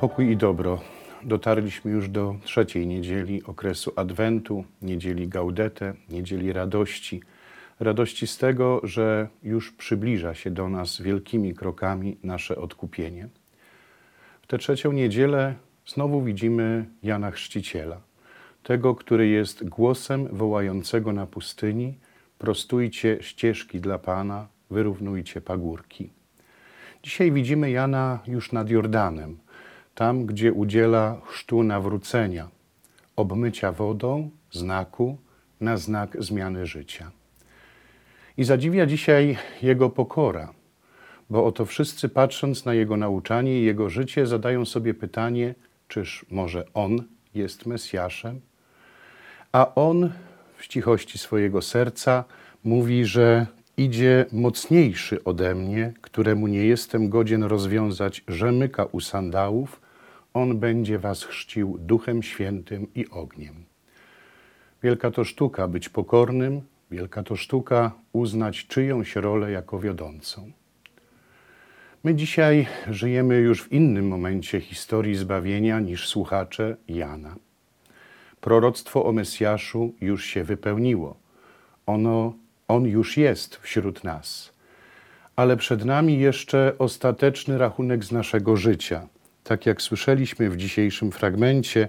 Pokój i dobro. Dotarliśmy już do trzeciej niedzieli okresu Adwentu, niedzieli Gaudete, niedzieli radości. Radości z tego, że już przybliża się do nas wielkimi krokami nasze odkupienie. W tę trzecią niedzielę znowu widzimy Jana Chrzciciela, tego, który jest głosem wołającego na pustyni: prostujcie ścieżki dla Pana, wyrównujcie pagórki. Dzisiaj widzimy Jana już nad Jordanem, tam gdzie udziela chrztu nawrócenia, obmycia wodą, znaku na znak zmiany życia. I zadziwia dzisiaj jego pokora, bo oto wszyscy patrząc na jego nauczanie i jego życie zadają sobie pytanie, czyż może on jest Mesjaszem? A on w cichości swojego serca mówi, że idzie mocniejszy ode mnie, któremu nie jestem godzien rozwiązać rzemyka u sandałów, on będzie was chrzcił duchem świętym i ogniem. Wielka to sztuka być pokornym, wielka to sztuka uznać czyjąś rolę jako wiodącą. My dzisiaj żyjemy już w innym momencie historii zbawienia niż słuchacze Jana. Proroctwo o Mesjaszu już się wypełniło. Ono, on już jest wśród nas. Ale przed nami jeszcze ostateczny rachunek z naszego życia. Tak jak słyszeliśmy w dzisiejszym fragmencie,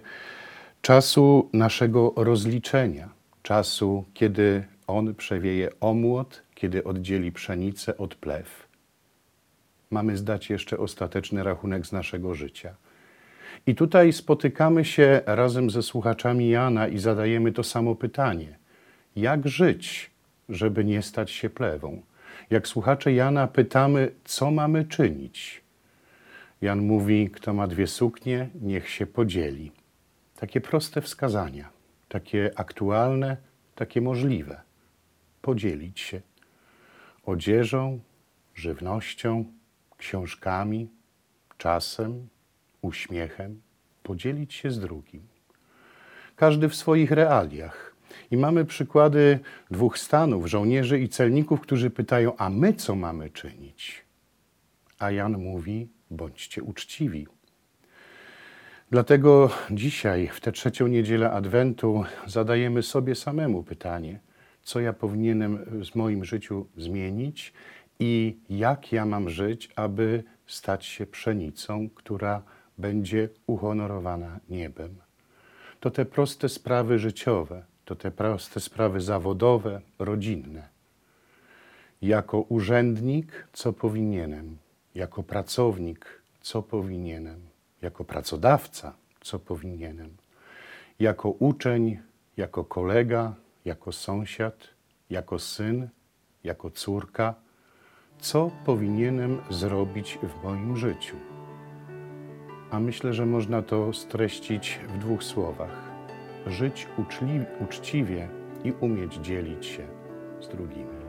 czasu naszego rozliczenia, czasu, kiedy on przewieje omłot, kiedy oddzieli pszenicę od plew. Mamy zdać jeszcze ostateczny rachunek z naszego życia. I tutaj spotykamy się razem ze słuchaczami Jana i zadajemy to samo pytanie: jak żyć, żeby nie stać się plewą? Jak słuchacze Jana pytamy, co mamy czynić? Jan mówi: Kto ma dwie suknie, niech się podzieli. Takie proste wskazania, takie aktualne, takie możliwe. Podzielić się odzieżą, żywnością, książkami, czasem, uśmiechem, podzielić się z drugim. Każdy w swoich realiach. I mamy przykłady dwóch stanów, żołnierzy i celników, którzy pytają: A my co mamy czynić? A Jan mówi: Bądźcie uczciwi. Dlatego dzisiaj, w tę trzecią niedzielę Adwentu, zadajemy sobie samemu pytanie: co ja powinienem w moim życiu zmienić i jak ja mam żyć, aby stać się pszenicą, która będzie uhonorowana niebem. To te proste sprawy życiowe, to te proste sprawy zawodowe, rodzinne. Jako urzędnik, co powinienem, jako pracownik, co powinienem, jako pracodawca, co powinienem, jako uczeń, jako kolega, jako sąsiad, jako syn, jako córka, co powinienem zrobić w moim życiu. A myślę, że można to streścić w dwóch słowach: żyć uczciwie i umieć dzielić się z drugimi.